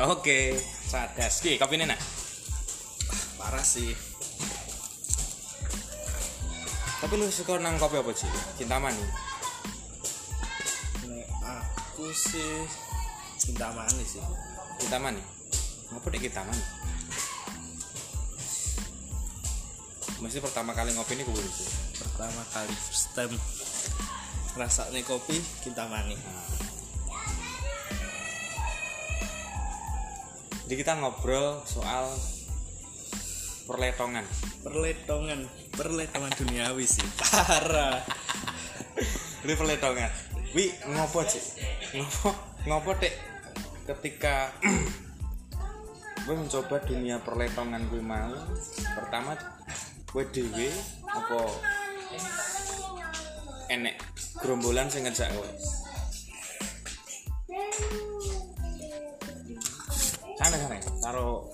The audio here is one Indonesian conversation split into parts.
Oke, sadas. Ki, kopi ini nak. parah sih Tapi lu suka nang kopi apa sih? Cinta mani. nek aku sih cinta manis sih Cinta mani. Ngapa dek kita mani? Mesti pertama kali ngopi ini gue itu. pertama kali first time rasanya kopi cinta manis Jadi kita ngobrol soal perletongan. perletongan perletongan duniawi sih parah Ini perletongan. Wi ngopo sih? Ngopo ngopo dek ketika gue mencoba dunia perletongan gue mau pertama gue dewe apa enek gerombolan sing ngejak gue sana sana karo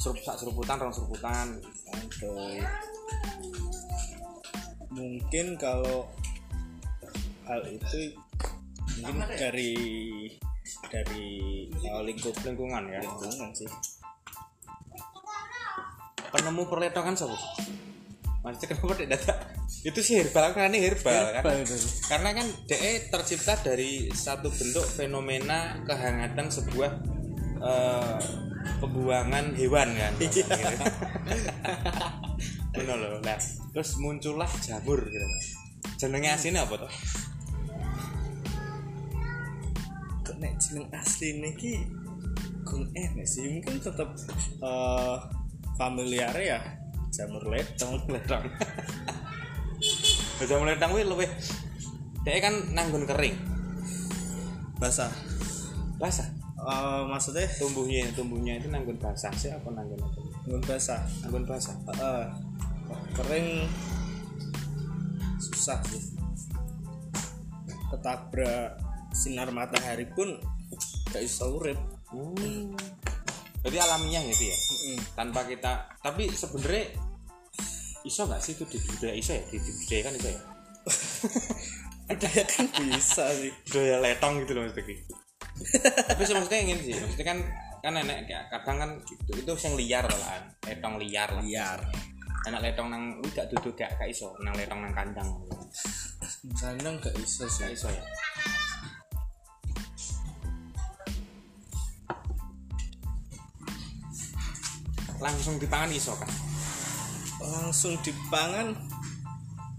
serup sak seruputan rong seruputan. Oke. mungkin kalau hal itu mungkin dari dari uh, lingkup lingkungan ya. Lingkungan sih. Penemu perletongan siapa? Maksudnya kenapa tidak data itu sih herbal kan ini herbal, kan? Itu. Karena kan DE tercipta dari satu bentuk fenomena kehangatan sebuah eh, pembuangan hewan kan. Benar loh nah, terus muncullah jamur gitu jenenge aslinya apa tuh kok nek jeneng asli niki gun enek sih? Mungkin tetap uh, familiar ya jamur letong. Letong. Jamur letong kuwi luwih DE kan nanggun kering. Basah. Basah Eh, maksudnya? Tumbuhnya tumbuhnya itu nanggun basah sih apa nanggun apa? Gun basah. Nanggun basah. Eh, kering. Susah sih. Ketabrak sinar matahari pun gak bisa urip. Hmm. Jadi alamiah gitu ya. Tanpa kita tapi sebenarnya iso nggak sih itu di budaya iso ya? Di, di budaya kan iso ya? Budaya kan bisa sih. Budaya letong gitu loh maksudnya tapi sih maksudnya ingin sih maksudnya kan kan enek kayak kadang kan gitu itu yang liar lah letong liar lah. Liar. Enak letong nang wih gak duduk gak gak iso nang letong nang kandang. Kadang gak gak sih. Iso ya? Langsung dipangan iso kan langsung dipangan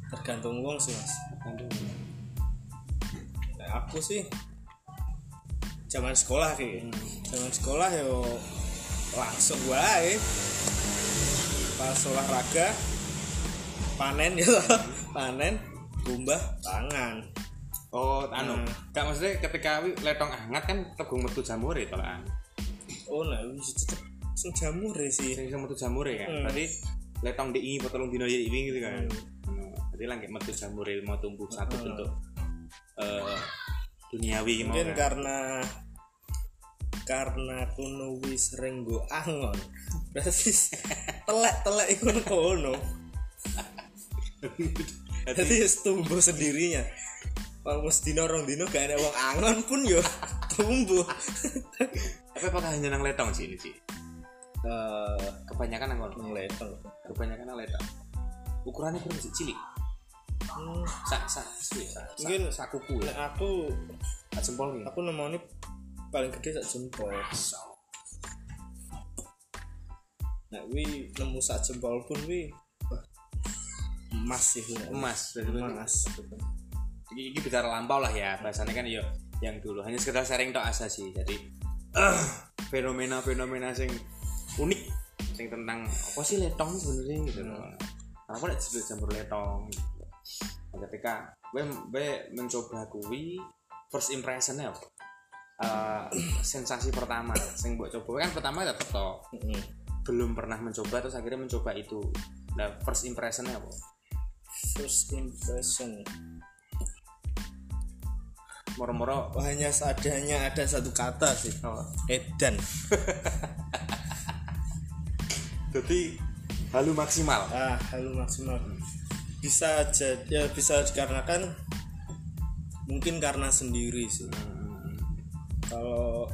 tergantung uang sih mas. Nah, aku sih zaman sekolah ki zaman sekolah yo langsung wae pas olahraga panen ya panen bumbah tangan Oh, anu, Hmm. gak maksudnya ketika letong hangat kan tegung metu jamur ya tolaan. oh nah wis tetep sing jamur sih Sing metu jamur ya kan. Hmm. Berarti letong di potolong dino ini gitu kan. Hmm. Jadi lagi metu jamur mau tumbuh satu Hmm. bentuk eh duniawi mungkin karena karena kuno wis sering go angon berarti telek telek ikut kono jadi tumbuh sendirinya kalau mesti dino rong dino gak ada wong angon pun yo tumbuh Tapi apakah hanya nang letong sih ini sih? eh Kebanyakan nang kono. ngelevel Kebanyakan nang letong. Ukurannya kurang sih cilik. Hmm, Sak sak cilik. Sak, Mungkin- sak, sak kuku ya. aku Sak jempol nih. aku nemoni paling gede sak jempol nek wi nemu sak jempol pun wi emas sih wi. Emas. Jadi emas ini, bicara lampau lah ya bahasanya kan yo yang dulu hanya sekedar sharing tok asa sih jadi eh, fenomena-fenomena sing unik sing tentang apa sih letong sebenarnya gitu loh kenapa tidak disebut jamur letong gitu. Ketika gue gue mencoba kui first impressionnya apa? Eh, sensasi pertama sing buat coba. Kan pertama tetep toh Mm-mm. belum pernah mencoba terus akhirnya mencoba itu. Nah first impressionnya apa? First impression. Moro-moro Oh, hanya seadanya ada satu kata sih. Oh, edan. Jadi halu maksimal. Ah halu maksimal bisa jadi ya bisa dikarenakan mungkin karena sendiri sih. Kalau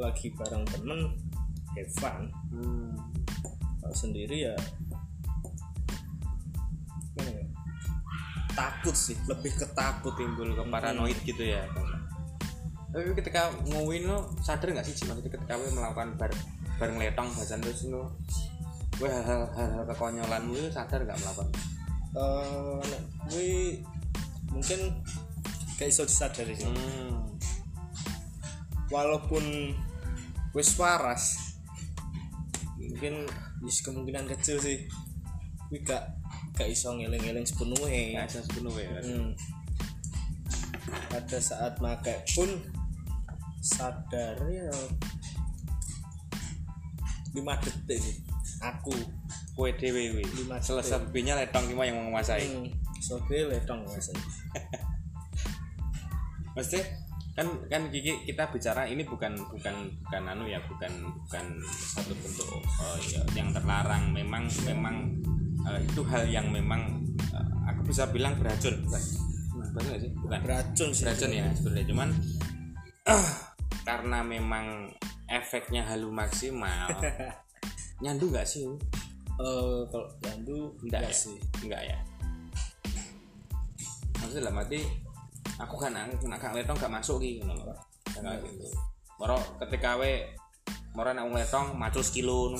lagi bareng temen have fun. Hmm. kalau sendiri ya gimana ya? takut sih lebih ketakut timbul ke paranoid gitu ya. Tapi ketika ngowin lo sadar nggak sih maksudnya ketika lo melakukan bar bareng letong bahasan terus lo gue hal-hal hal-hal kekonyolanmu itu sadar nggak melakukan eh nek kuwi mungkin gak iso disadari sih. Hmm. walaupun wis waras mungkin wis kemungkinan kecil sih. Kuwi gak gak iso ngeling-eling sepenuhnya. Nggak bisa sepenuhnya ya. Hmm. pada saat make pun sadar ya lima detik sih aku kue dww Lima selesainya letong cuma yang menguasai. Hmm, sobe letong mas Maksudnya kan kan Kiki kita bicara ini bukan bukan bukan anu ya bukan bukan satu bentuk ya, yang terlarang. Memang memang eh, itu hal yang memang eh, aku bisa bilang beracun. Bukan? Nah, beracun nggak sih? Bukan. beracun sih. Beracun ya sebenarnya. Cuman karena memang efeknya halu maksimal nyandu nggak sih Eh, kalau jandu enggak ya? sih. Enggak ya? Maksudnya dalam arti aku kan aku nak gak letong gak masuk gitu loh enggak gitu. Moro ketika we moro nak letong macul sekilo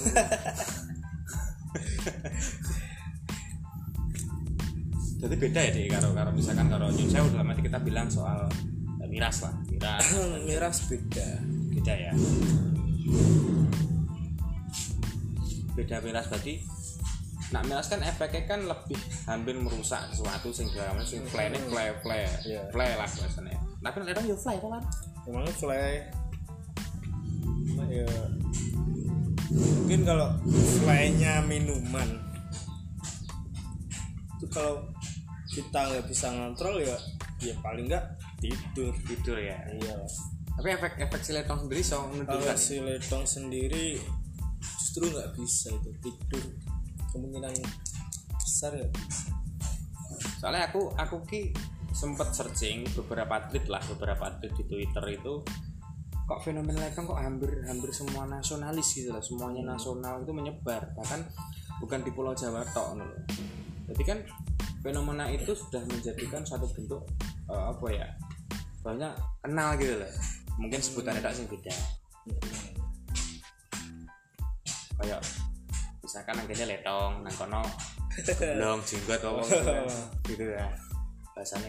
jadi beda ya deh karo karo misalkan karo nyun sewu dalam arti kita bilang soal eh, miras lah miras. Miras beda. Beda ya beda miras berarti nak miras kan efeknya kan lebih hampir merusak sesuatu sing dalam sing play ini play play Iya. play lah biasanya. Tapi nek letong yo fly to kan emang fly Cuma ya mungkin kalau flynya minuman itu kalau kita nggak bisa ngontrol ya ya paling nggak tidur. Tidur ya. Iya. Tapi efek efek si letong sendiri so kalau menunjukkan si letong sendiri justru nggak bisa itu tidur. Kemungkinan besar ya soalnya aku aku ki sempet searching beberapa tweet lah beberapa tweet di Twitter itu kok fenomena letong kok hampir hampir semua nasionalis gitu lah semuanya nasional itu menyebar bahkan bukan di Pulau Jawa tok loh. jadi kan fenomena itu sudah menjadikan satu bentuk eh, apa ya banyak kenal gitu loh. Mungkin sebutannya tak sing beda kayak misalkan akhirnya letong nang kono belum jenggot apa gitu ya. gitu ya bahasanya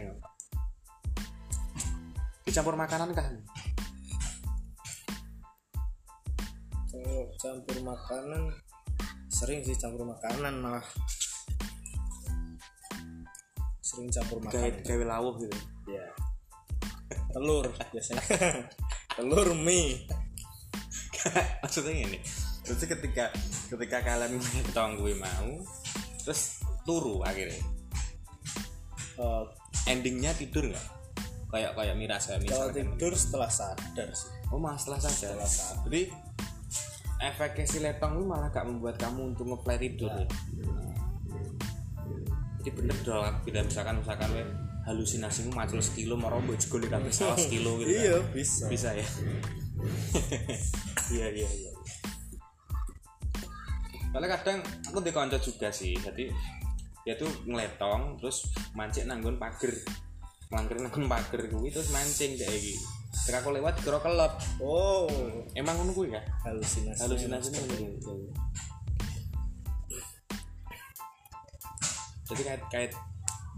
dicampur makanan kan kalau campur makanan sering sih campur makanan malah. Sering campur gawe makanan. gawe lawuh gitu. Ya telur biasanya. Telur mie. Maksudnya ini terus ketika ketika kalian ngetong gue mau terus turu akhirnya. Eh, endingnya tidur nggak? Kayak kayak miras kayak kalau tidur setelah sadar sih. Oh malah setelah saja Setelah sadar. jadi efeknya si letong itu malah gak membuat kamu untuk ngeplay tidur. Ya jadi bener dong bila misalkan misalkan we halusinasimu macul sekilo mau rombol juga di kabeh salah sekilo gitu kan. iya bisa. Bisa ya? Iya iya iya soalnya kadang aku di konco juga sih jadi dia tuh ngeletong terus mancing nanggun pager. Melangkir nanggun pager kuwi terus mancing kayak gitu ketika aku lewat kira kelep oh. Emang ngono kuwi kan halusinasi. Halusinasi. Ini ngono kuwi. jadi kait kait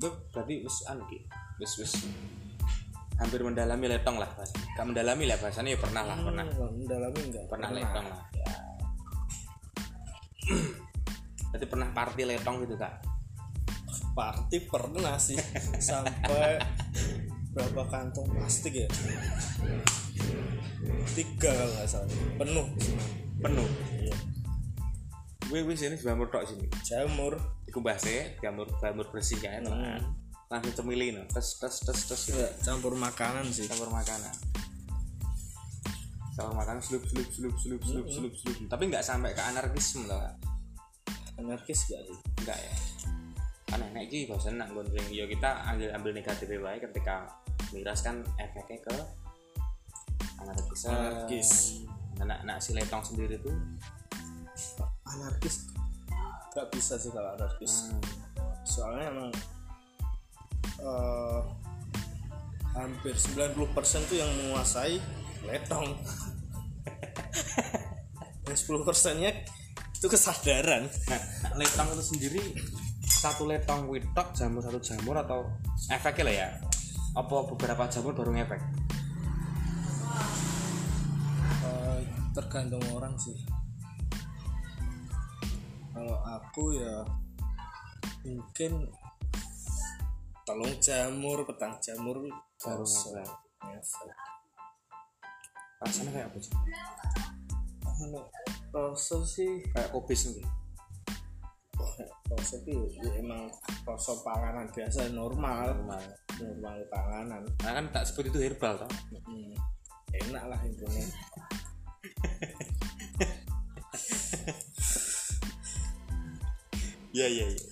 itu berarti wis anu ki. Wis wis. Hampir mendalami letong lah gak mendalami lah bahasanya ya pernah lah pernah. Hmm, mendalami enggak? Pernah. letong lah. Ya berarti pernah party letong gitu kak? Party pernah sih sampai berapa kantong plastik ya? Tiga kalau nggak salah. Penuh. Penuh? Iya. gue gue sini jamur tok sini. Jamur iku bahasnya jamur jamur bersih kan lah langsung cemili no. Tes tes tes tes. Gitu. ya, campur makanan sih. Campur makanan campur makanan slup slup slup slup slup slup slup tapi nggak sampai ke anarkisme loh anarkis gak sih? Enggak ya. Kan enak sih bahasa nak gondreng ya kita ambil ambil negatif baik ketika miras kan efeknya ke anarkis. Anarkis. anak anak si letong sendiri tuh. Anarkis? Gak bisa sih kalau anarkis. Hmm, soalnya emang eh, hampir 90% tuh yang menguasai letong. Yang 10% nya itu kesadaran. Nah, letong itu sendiri satu letong witok jamur satu jamur atau efeknya lah ya? Apa beberapa jamur baru ngefek? Eh, tergantung orang sih. Kalau aku ya mungkin telung jamur petang jamur Baru ngefek. Rasanya kayak apa sih? Anu, rasa sih kayak kopis nih rasa sih ya emang rasa panganan biasa normal. Normal. Normal panganan. Nah kan tak sebut itu herbal toh. Hmm, enak lah intinya. Iya iya iya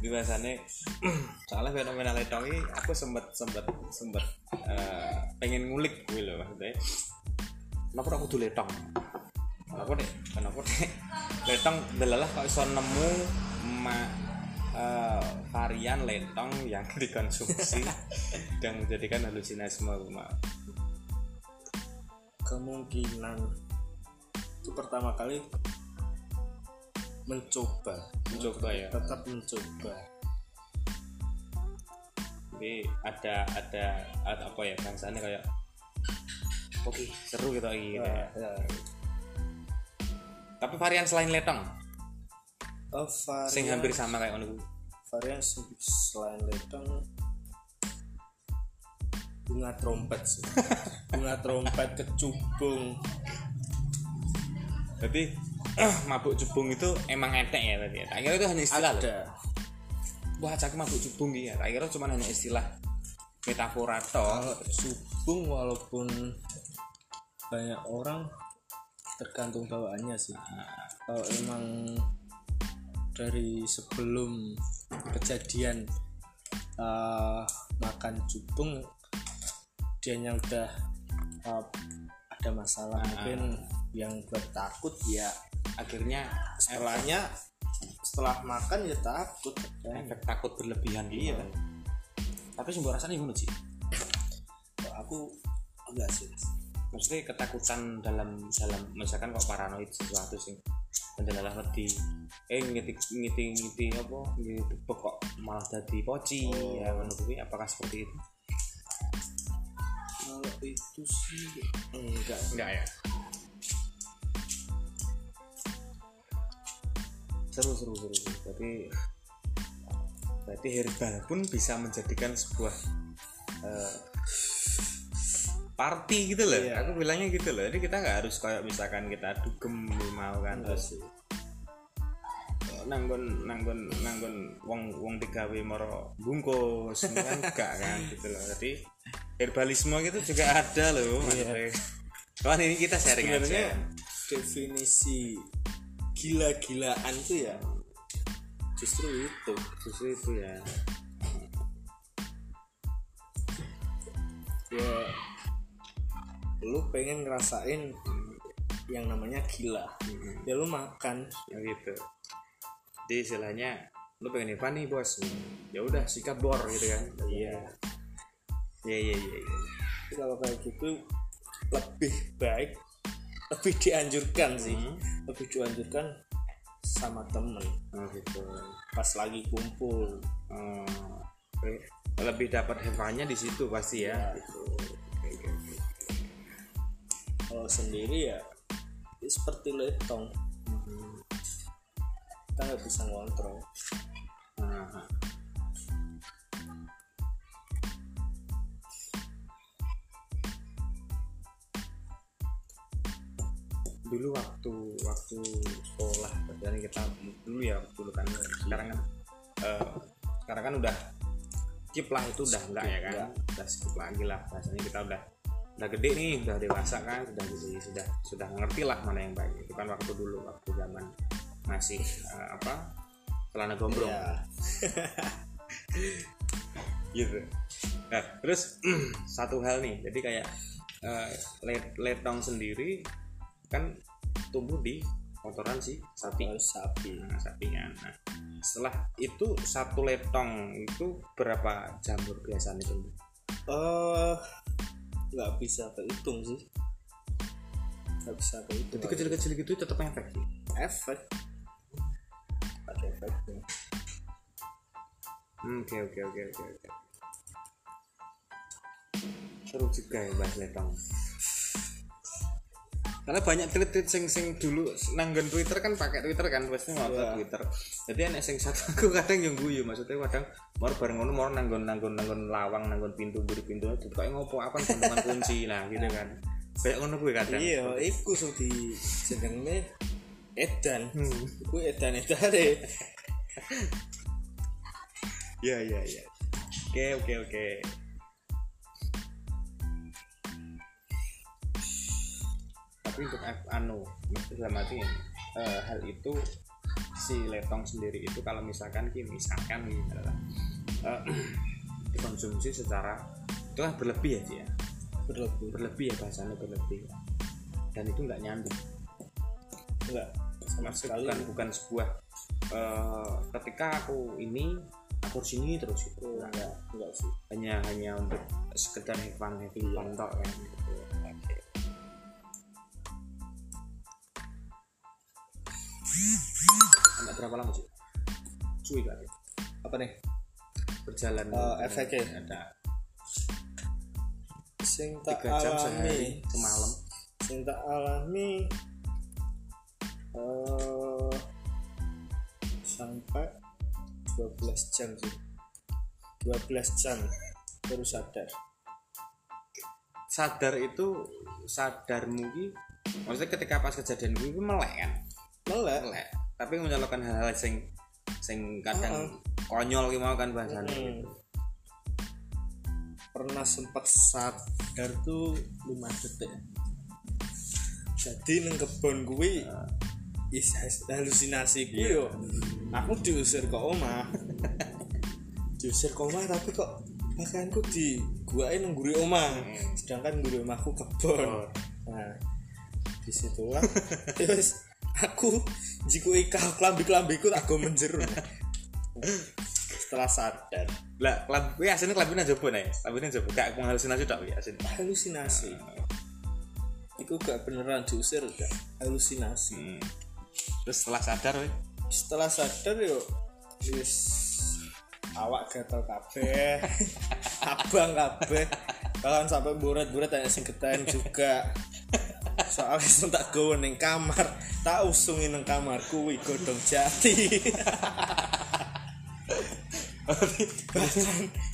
jadi rasanya soalnya fenomena letong ini aku sempet sempet sempet eh, pengen ngulik gue loh maksudnya kenapa aku tuh letong kenapa deh kenapa deh letong delalah kok iso nemu ma, eh, varian letong yang dikonsumsi dan menjadikan halusinasi rumah kemungkinan itu pertama kali mencoba mencoba ya. tetap mencoba. Jadi ada ada ada apa ya bangsanya kayak oke seru gitu lagi ya. tapi varian selain letong Oh, sing varian, hampir sama kayak ono kuwi. varian se- selain letong bunga trompet sih bunga trompet kecubung Berarti mabuk cubung itu emang etek ya tadi ya. Tak kira itu hanya istilah loh. ada Wah, cak mabuk cubung ya. Tak kira cuma hanya istilah metafora toh. kalau subung walaupun banyak orang tergantung bawaannya sih kalau emang dari sebelum kejadian uh, makan jubung dianya udah uh, ada masalah mungkin yang buat takut ya Akhirnya setelahnya setelah makan ya takut kan efek takut berlebihan iya gitu. Tapi sumber rasanya gimana sih? Aku enggak sih Maksudnya ketakutan dalam dalam misalkan kok paranoid sesuatu sih. Adalah ngerti eh ngiti ngiti ngiti apa ngiti kok malah jadi poci. Ya menurut gue apakah seperti itu? Kalau itu sih enggak enggak ya. Seru seru seru. Berarti berarti herbal pun bisa menjadikan sebuah eh, party gitu loh. Iya. aku bilangnya gitu loh. Jadi kita nggak harus kayak misalkan kita dugem mau kan Enggak terus sih. nanggon nanggon nanggon wong wong digawe moro bungkus kan enggak kan gitu loh. Jadi herbalisme gitu juga ada loh maksudnya. Cuman ini kita sharing sebenarnya aja definisi gila-gilaan tuh ya justru itu justru itu ya. Ya lu pengen ngerasain yang namanya gila. Ya lu makan. Ya gitu. Jadi istilahnya lu pengen apa nih bos. Ya udah sikat bor gitu kan. Iya. Iya iya iya. Tapi kalau kayak gitu lebih baik lebih dianjurkan sih. Hmm. lebih dianjurkan sama temen. Oh gitu. Pas lagi kumpul. Oke. lebih dapat hevannya di situ pasti ya. Ya. gitu. Kalau sendiri ya, ya seperti letong Hmm. kita nggak bisa ngontrol Nah. dulu waktu waktu sekolah berarti kita dulu ya dulu kan sekarang kan eh, sekarang kan udah skip lah itu udah enggak ya kan Enggak. udah skip lagi lah rasanya kita udah udah gede nih udah dewasa kan sudah jadi sudah sudah ngerti lah mana yang baik. Itu kan waktu dulu waktu zaman masih eh, apa celana gombrong. Ya gitu. Nah terus satu hal nih. Jadi kayak eh, let letong sendiri kan tumbuh di kotoran si sapi. Oh, sapi. Nah, sapinya nah setelah itu satu letong itu berapa jamur biasanya tumbuh? Eh nggak bisa kehitung sih. Nggak bisa kehitung jadi kecil-kecil gitu tetap efek sih? Efek. Ada efeknya. Hmm, oke oke oke oke oke. Seru juga ya bahas letong karena banyak tweet-tweet sing sing dulu nanggon Twitter kan pakai Twitter kan pasti mau Iya. Twitter jadi enek sing satu aku kadang yang guyu maksudnya kadang mau bareng ngono mau nanggon nanggon nanggon lawang nanggon pintu buri pintu itu kayak ngopo apa gantungan kunci nah gitu kan kayak ngono gue kadang iya iku sing di jenenge edan Hmm. iku edan edare Iya iya iya. Oke oke oke. Tapi untuk F anu, dalam arti ini, eh, hal itu si letong sendiri itu kalau misalkan ki misalkan ini adalah eh, dikonsumsi secara itu kan berlebih ya Ci, ya? Berlebih. Berlebih ya bahasanya berlebih. Dan itu nggak nyambung. Enggak sama sekali. bukan bukan sebuah eh, ketika aku ini aku harus ini terus itu Oh, Nggak. enggak enggak sih. Hanya hanya untuk sekedar having fun tok kan gitu. Sampai berapa lama sih? Cuy kan apa nih? Berjalan. Eh, efeknya? ada. Sing tak tiga jam sehari alami semalam sing tak alami eh sampai 12 jam sih 12 jam baru sadar. Sadar itu sadar mungkin maksudnya ketika pas kejadian gue itu melek kan melek melek tapi menyalurkan hal-hal sing sing kadang konyol gitu mau kan bahasanya Hmm. gitu. pernah sempat sadar tuh 5 detik. Jadi neng kebon gue is halusinasi gue yo. Aku diusir ke omah. Diusir ke omah tapi kok makanku di gua nang guri omah. Sedangkan guri omahku kebon. Nah di situlah. Terus aku jiku ika kelambi kelambiku tak go menjeru. Setelah sadar. Lah klub gue aslinya klubnya coba nih klubnya coba gak menghalusinasi tak ya aslinya halusinasi. Itu gak beneran diusir gak halusinasi. Hmm. terus setelah sadar weh? Setelah sadar yuk wis awak gatal kabeh. Abang kabeh. Bahkan sampai buret-buret tanya sing ketahan juga soalnya sen tak gawe ning kamar. Tak usungi ning kamar kuwi godong jati. Bahkan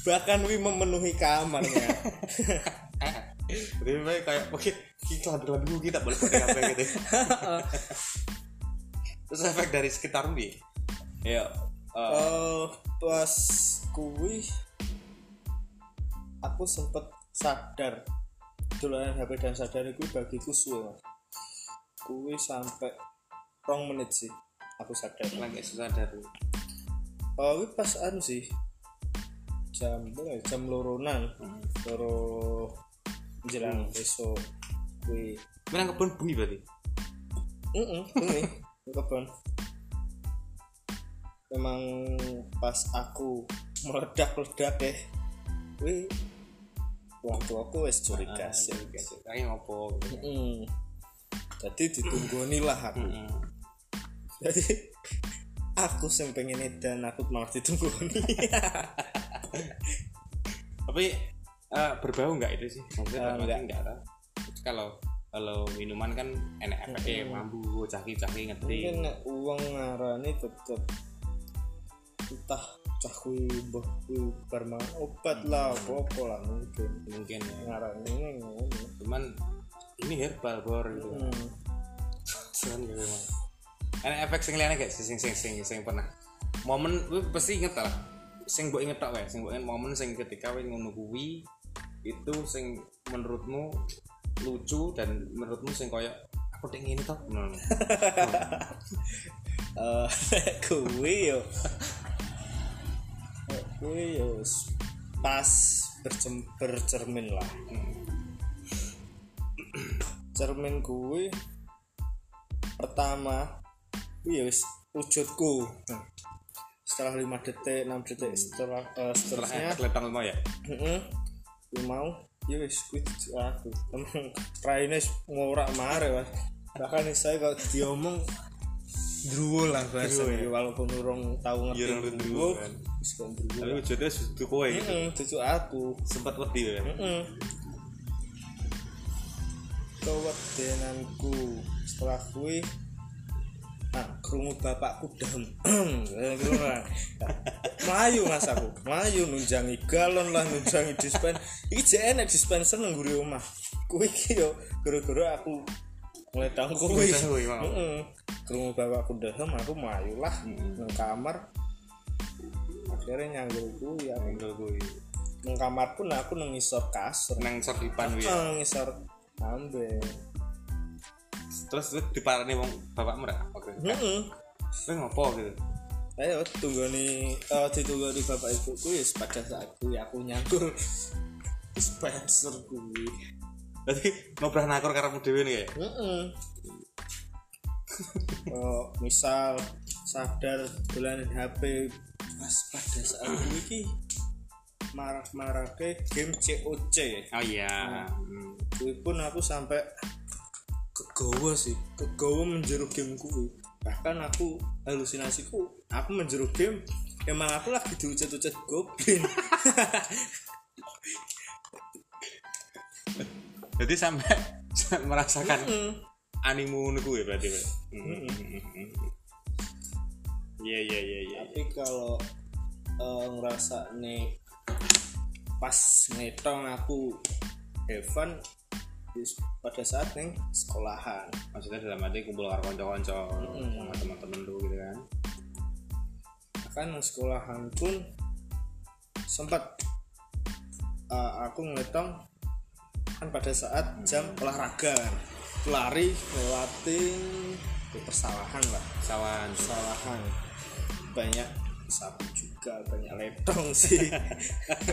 bahkan wi memenuhi kamarnya. Jadi kayak oke kita kelambi kelambi kita boleh pakai apa gitu. Terus efek dari sekitar nih ya eh, Eh, pas kuwi aku sempet sadar dolanan HP dan sadar itu bagiku suwe Mas. sampai rong menit sih aku sadar lagi susah dari oh kuwi pas anu sih jam berapa ya? jam loronan loro menjelang besok kuwi Bilang kebun bunyi berarti Heeh, ini kebon. Memang pas aku meledak-ledak ya. Wih, orang tua aku wes curiga sih. kayak ngopo gitu. Jadi ditunggoni lah aku. Hmm. Jadi aku sing pengen edan aku malah ditunggoni. tapi eh, berbau nggak itu sih maksudnya Eh, dalam arti enggak. enggak kalau kalau minuman kan enak efeknya mambu caki-caki ngerti Mungkin uang ngarani tetep entah cah kuwi mbah kuwi barma obat lah apa lah mungkin mungkin ya. ngarani ini cuman ini herbal bor gitu Hmm. Cuman ya memang. Enak efek sing liyane gak sing sing sing sing pernah. Momen lu pasti inget lah. Sing mbok inget tok wae, sing mbok inget momen sing ketika kowe ngono kuwi itu sing menurutmu lucu dan menurutmu sing koyo aku dek ngene tok. Nah, eh kuwi yo Yo s- pas bercem, bercermin lah. Cermin kuwi pertama iya wis wujudku. Nah, setelah 5 detik 6 detik setelah eh, setelah seterusnya kelihatan mau ya? Heeh Ku mau ya wis tujuh aku. Emang raine ngorak mare mas. Bahkan saya kalau diomong druwo lah bahasa ya? ini walaupun urung tahu ngerti Iya, urung druwo kan. wis kok druwo tapi wujudnya sudah kowe gitu. Tujuh aku. Sempat wedi kan heeh kewedenanku setelah kuwi nah krungu bapakku dam Melayu mas aku. Melayu nunjangi galon lah nunjangi dispen. Iki jek enek dispenser nang nguri omah. Kuwi iki yo gara-gara aku kuwi Ngledang kuwi, mau. heeh krungu bapakku dam aku melayu lah nang kamar. Akhirnya nyanggur kuwi aku Tinggal kuwi nang kamar pun aku nang ngisor kasur. Nang sordipan kuwi ya. nang ngisor ambe. Terus terus diparani wong bapakmu ra oke heeh kowe ngopo gitu ayo tunggu nih oh ditunggu di bapak ibuku ya pada saat kuwi aku nyangkur dispenser kuwi berarti ngobrol nakur karepmu dhewe nih ya heeh. Oh misal sadar dolanan HP pas pada saat ki marah-marah ke game COC oh iya. Hmm. kuwi pun aku sampai kegawa sih. Kegawa menjeru game kuwi bahkan aku halusinasiku aku menjeru game emang aku lagi diucet-ucet goblin jadi sampai merasakan Hmm. animu ngono kuwi berarti iya iya iya iya. Tapi kalau eh, ngerasa nih pas ngetong aku Evan dis- pada saat nih sekolahan. Maksudnya dalam arti kumpul karo kanca-kanca sama teman-teman lu gitu kan? Bahkan nang sekolahan pun sempat eh, aku ngetong kan pada saat jam olahraga lari ke persawahan lah. Sawan persawahan banyak sapi juga banyak ledong sih.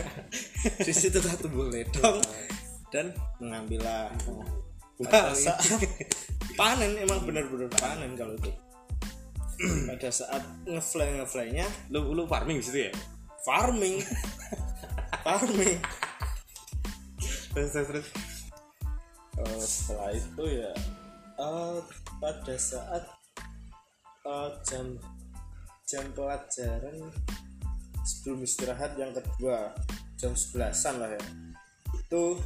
Di situ tak tumbuh ledong dan mengambillah pada saat panen emang benar-benar panen kalau itu. Pada saat ngefly ngeflynya lu lu farming di situ ya? Farming. Farming terus terus terus. Eh, setelah itu ya eh, pada saat eh, jam jam pelajaran sebelum istirahat yang kedua jam 11an lah ya. Itu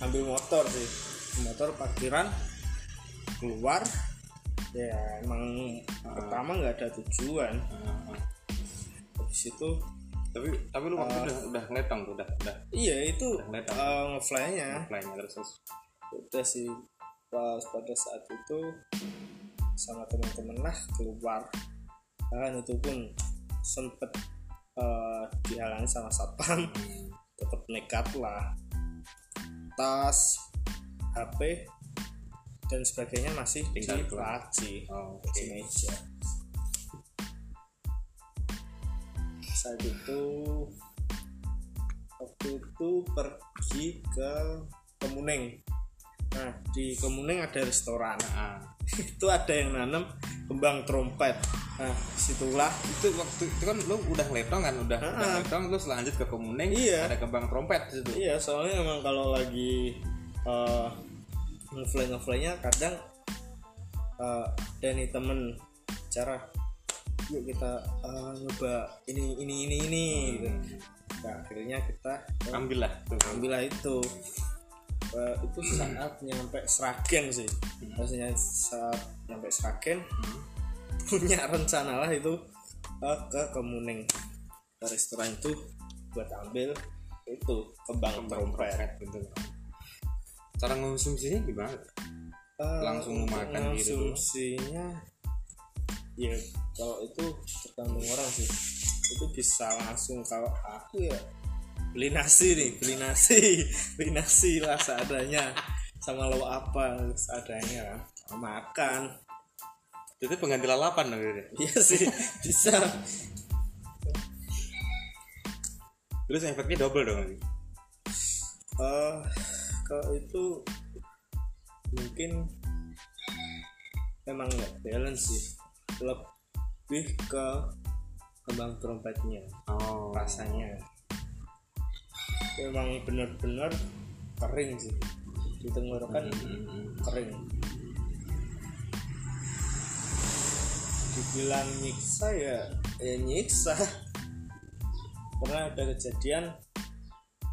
ambil motor sih. Motor parkiran keluar. Ya emang pertama nggak ada tujuan. Habis itu tapi tapi lu waktu udah udah ngetong tuh udah udah. Iya itu eh, ngefly-nya. Flynya terus terus. Udah sih pas pada saat itu sama teman-teman lah keluar. Kan itu pun sempet eh, dihalangi sama satpam. Tetap nekat lah. Tas HP dan sebagainya masih Tinggal di laci oh, di meja saat itu waktu itu pergi ke Kemuning nah di Kemuning ada restoran ah itu ada yang nanam kembang trompet nah situlah itu waktu itu kan lu udah ngetong kan udah udah Ah. ngetong terus lanjut ke komuning Iya. ada kembang trompet situ iya soalnya emang kalau lagi uh, ngefly ngeflynya kadang uh, ada nih temen cara yuk kita uh, nyoba ini ini ini ini. Gitu. nah akhirnya kita uh, ambil lah tuh ambillah itu. Eh, itu saat nyampe Sragen sih. Maksudnya saat nyampe Sragen punya rencana lah itu eh, ke Kemuning. Ke restoran itu buat ambil itu kembang trompet. gitu. Cara ngonsumsinya gimana? Eh, Langsung makan gitu? konsumsinya ya kalau itu tergantung orang sih. Itu bisa langsung kalau aku ya beli nasi nih beli nasi beli nasi lah seadanya. Sama lo apa seadanya makan. Itu pengganti lalapan dong gitu. iya sih bisa. Terus efeknya double dong eh kalau itu mungkin emang nggak balance sih lebih ke kembang trompetnya oh. rasanya. Emang bener-bener kering sih. Di tenggorokan Hmm. kering. Dibilang nyiksa ya ya nyiksa. Pernah ada kejadian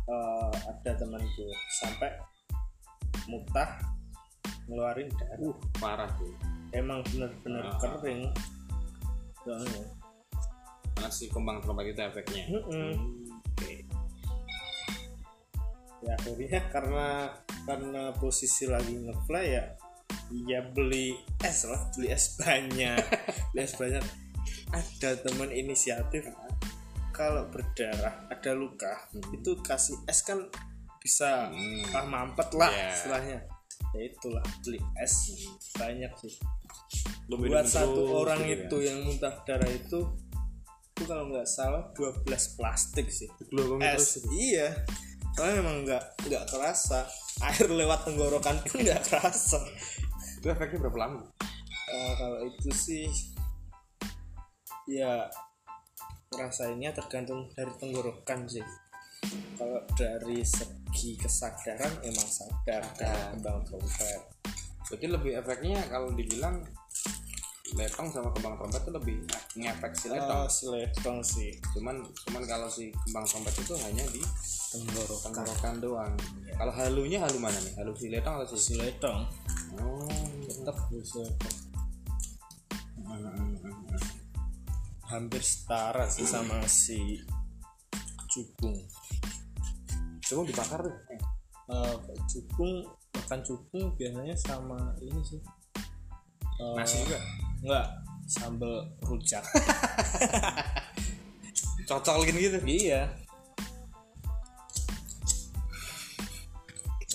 eh, ada temanku sampai mutah ngeluarin darah. Uh parah tuh emang bener-bener Ah. kering. Soalnya. Karena si kembang trompet itu efeknya. Mm-mm. oke. Ya akhirnya karena karena posisi lagi ngefly ya ya beli es lah beli es banyak. Beli es banyak. Ada teman inisiatif kalau berdarah ada luka itu kasih es kan bisa Hmm. ah mampet lah Yeah. istilahnya ya itulah beli es banyak sih. Lu buat satu orang gitu itu yang muntah darah itu itu kalau nggak salah 12 plastik sih. Ya. Es. iya. Soalnya memang nggak nggak kerasa. Air lewat tenggorokan pun nggak kerasa. Itu efeknya berapa lama? Eh, kalau itu sih ya ngerasainnya tergantung dari tenggorokan sih kalau dari segi kesadaran emang sadar Sadar. kembang trompet. Berarti lebih efeknya kalau dibilang letong sama kembang trompet itu lebih ngefek si letong. Oh seletong sih. Cuman cuman kalau si kembang trompet itu hanya di tenggorokan. tenggorokan doang. Kalau halunya halu mana nih? Halu si letong atau si seletong oh tetap seletong Hmm, hampir setara sih sama si cukung coba dibakar tuh eh, Eh, cukung makan cukung biasanya sama ini sih. Eh, nasi juga? Enggak sambal rujak. Cocok gini gitu? Iya.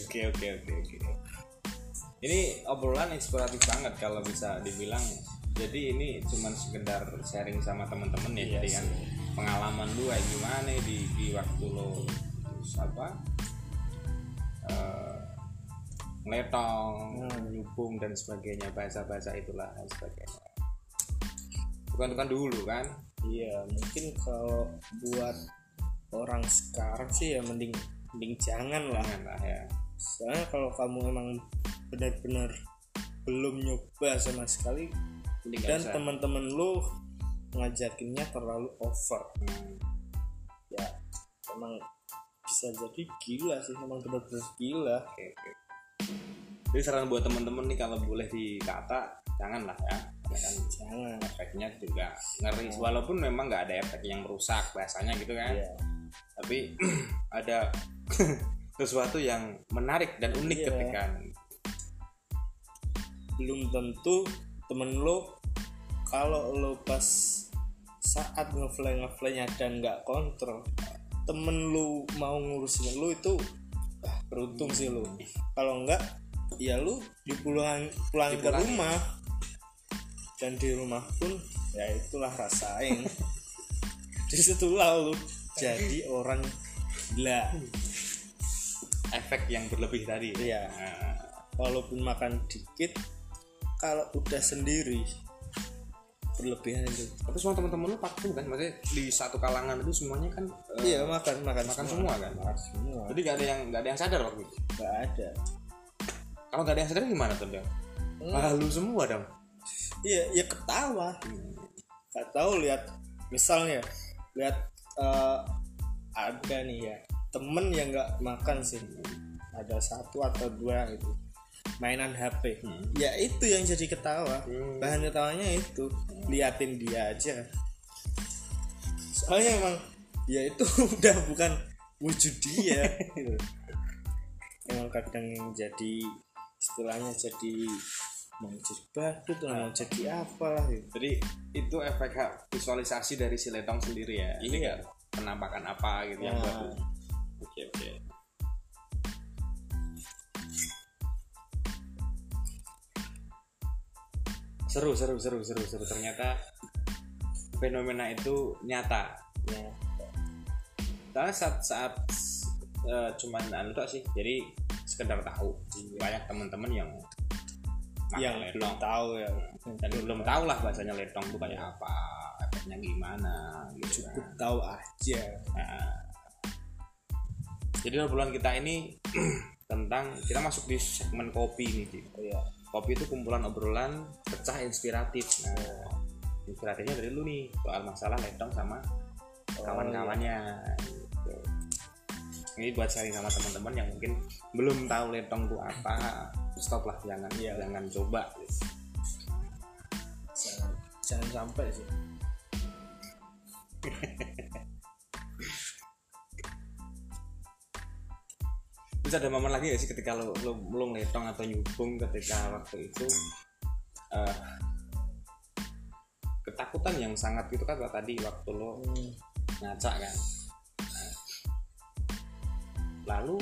Oke oke oke oke. Ini obrolan inspiratif banget kalau bisa dibilang. Jadi ini cuman sekedar sharing sama temen-temen ya Iya jadi kan pengalaman lu kayak gimana di di waktu lo terus apa eh ngeletong nyubung dan sebagainya bahasa-bahasa itulah dan sebagainya. Bukan bukan dulu kan? Iya mungkin kalau buat orang sekarang sih ya mending mending jangan lah. Jangan lah ya. Soalnya kalau kamu emang benar-benar belum nyoba sama sekali Mending dan teman-teman lu ngajakinnya terlalu over. Hmm. ya emang bisa jadi gila sih emang benar-benar gila Oke, oke. Jadi saran buat temen-temen nih kalau boleh dikata jangan lah ya. Kan jangan efeknya juga ngeri. Walaupun memang nggak ada efek yang merusak bahasanya gitu kan. Iya. Tapi ada sesuatu yang menarik dan unik Iya. ketika belum tentu temen lo kalau lo pas saat ngefly ngeflynya dan nggak kontrol temen lu mau ngurusin lu itu ah, beruntung sih lu. Kalau enggak ya lu dipulang pulang ke rumah. Dan di rumah pun ya itulah rasain di situlah lu jadi orang gila. Efek yang berlebih tadi. Nah, walaupun makan dikit kalau udah sendiri berlebihan itu tapi semua teman-teman lu vaksin kan? Maksudnya di satu kalangan itu semuanya kan eh, iya makan makan makan semua kan? makan semua Jadi nggak ada yang nggak ada yang sadar waktu itu. nggak ada Kalau nggak ada yang sadar gimana tuh dong? Hmm. Halu semua dong. iya ya ketawa nggak tahu lihat misalnya lihat eh, ada nih ya temen yang nggak makan sih ada satu atau dua itu mainan HP ya itu yang jadi ketawa Hmm. bahan ketawanya itu liatin dia aja soalnya emang ya itu udah bukan wujud dia emang kadang jadi istilahnya jadi mau jadi badut lah mau jadi apa lah gitu. Jadi itu efek visualisasi dari si letong sendiri ya. Ini Iya. kan penampakan apa gitu yang Nah. buat lu. Oke oke. Seru seru seru seru seru. Ternyata fenomena itu nyata. ya. Karena saat saat eh, cuman anu tok sih. Jadi sekedar tahu. Banyak teman-teman yang yang letong belum tahu ya. Dan belum tahu lah bahasanya letong tuh kayak apa efeknya gimana gitu cukup kan. tahu aja. Nah, jadi obrolan kita ini tentang kita masuk di segmen kopi nih Ci. ya kopi itu kumpulan obrolan pecah inspiratif nah inspiratifnya dari lu nih soal masalah letong sama kawan-kawannya gitu. ini buat sharing sama teman-teman yang mungkin belum tahu letong itu apa stop lah jangan Iya. jangan coba jangan, jangan sampai sih terus ada momen lagi gak sih ketika lo lo, lo ngetong atau nyubung ketika waktu itu eh, ketakutan yang sangat itu kan tadi waktu lo Hmm, ngaca kan? Nah, lalu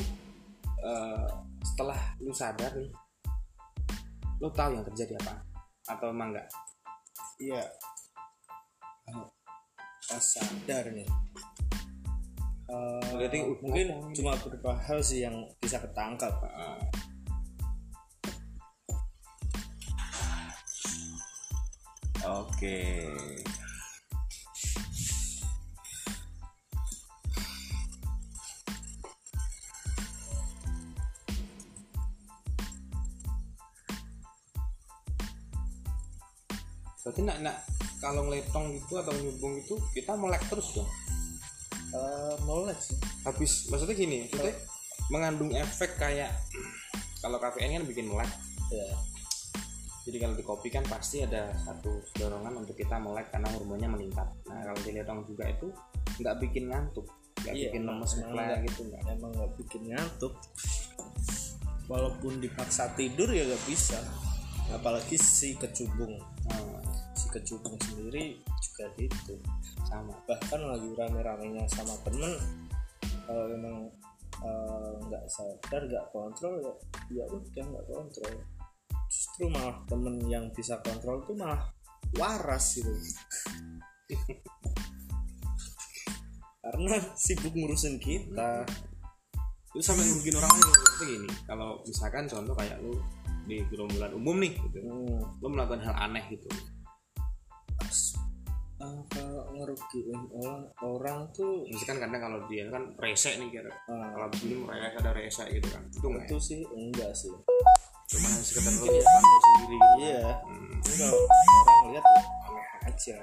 eh, setelah lu sadar nih lu tahu yang terjadi apa? Atau emang enggak iya. Pas sadar nih Eh, Berarti uh, mungkin cuma beberapa hal sih yang bisa ketangkap. Eh, oke. Berarti nak nak kalau ngeletong itu atau nyubung itu kita melek terus dong Melek sih. Habis maksudnya gini maksudnya mengandung efek kayak kalau kafein kan bikin melek. Ya jadi kalau di kopi kan pasti ada satu dorongan untuk kita melek karena hormonnya meningkat. Nah kalau di letong juga itu nggak bikin ngantuk nggak Iya, bikin lemes nggak. gitu nggak. emang nggak bikin ngantuk. Walaupun dipaksa tidur ya nggak bisa apalagi si kecubung. Nah, kecubung sendiri juga gitu. Sama. Bahkan lagi rame-ramenya sama temen kalau emang eh, nggak sadar nggak kontrol ya ya udah nggak kontrol. Justru malah temen yang bisa kontrol tuh malah waras gitu. Karena sibuk ngurusin kita. Itu sampai ngerugiin orang lain maksudnya gini kalau misalkan contoh kayak lu di gerombolan umum nih gitu. Hmm, lu melakukan hal aneh gitu eh, kalau ngerugiin orang, orang tuh misalkan kadang kalau dia kan rese nih kira ah, kalau begini mereka ada rese gitu kan. Itu nggak itu ya? sih enggak sih. Cuma sekedar lu nyimpan lu sendiri gitu iya. Hmm. kalau orang lihat ya aneh aja.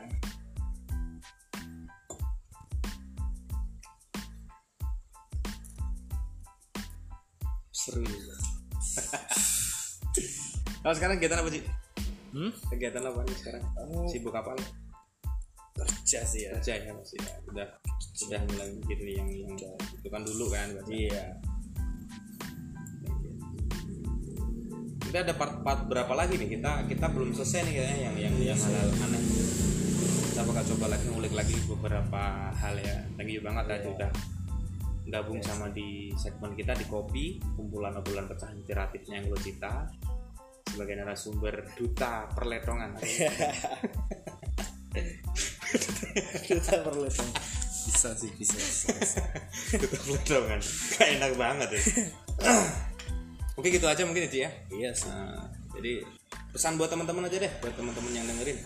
Seru juga. Kalau sekarang kegiatan apa sih hmm? kegiatan apa nih sekarang? Kamu sibuk apa lo? Kerja sih ya. Kerja ya masih ya udah sudah. mulai mikir nih yang yang itu kan dulu kan berarti. Iya. Kita ada part-part berapa lagi nih? Kita kita belum selesai nih kayaknya yang yang yang hal aneh. Kita bakal coba lagi ngulik lagi beberapa hal ya. Thank you banget tadi udah gabung sama di segmen kita di kopi kumpulan obrolan pecah inspiratifnya yang lo cita sebagai narasumber duta perletongan. Perlu dong. bisa sih bisa, bisa, bisa. duta perletongan. Gak enak banget ya. Oke gitu aja mungkin ya Ci, ya. Iya sih. Nah, jadi pesan buat teman-teman aja deh buat teman-teman yang dengerin.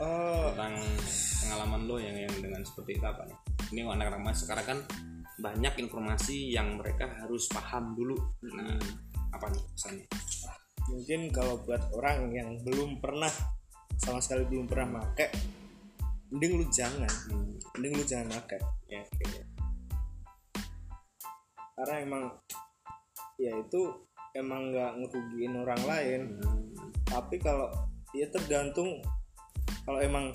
Oh. Tentang pengalaman lo yang yang dengan seperti itu apa nih? Ini anak-anak mas sekarang kan banyak informasi yang mereka harus paham dulu. Nah apa nih pesannya mungkin kalau buat orang yang belum pernah sama sekali belum pernah make mending lu jangan hmm, mending lu jangan make. Ya oke karena emang ya itu emang nggak ngerugiin orang lain. Hmm, tapi kalau ya tergantung kalau emang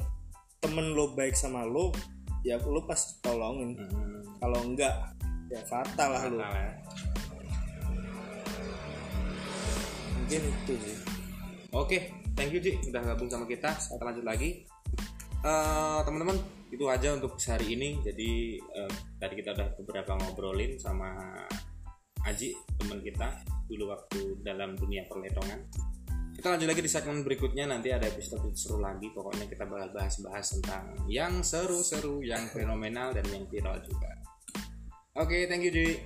temen lo baik sama lo ya lo pasti tolongin. Hmm, kalau enggak ya fatal lah lo. Ya. Mungkin itu sih Oke, thank you Ci udah gabung sama kita. Kita lanjut lagi. Eh, teman-teman, itu aja untuk hari ini. Jadi eh, tadi kita udah beberapa ngobrolin sama Aji, teman kita dulu waktu dalam dunia perletongan. Kita lanjut lagi di segmen berikutnya nanti ada episode seru lagi. Pokoknya kita bakal bahas-bahas tentang yang seru-seru, yang fenomenal dan yang viral juga. Oke, thank you Ji.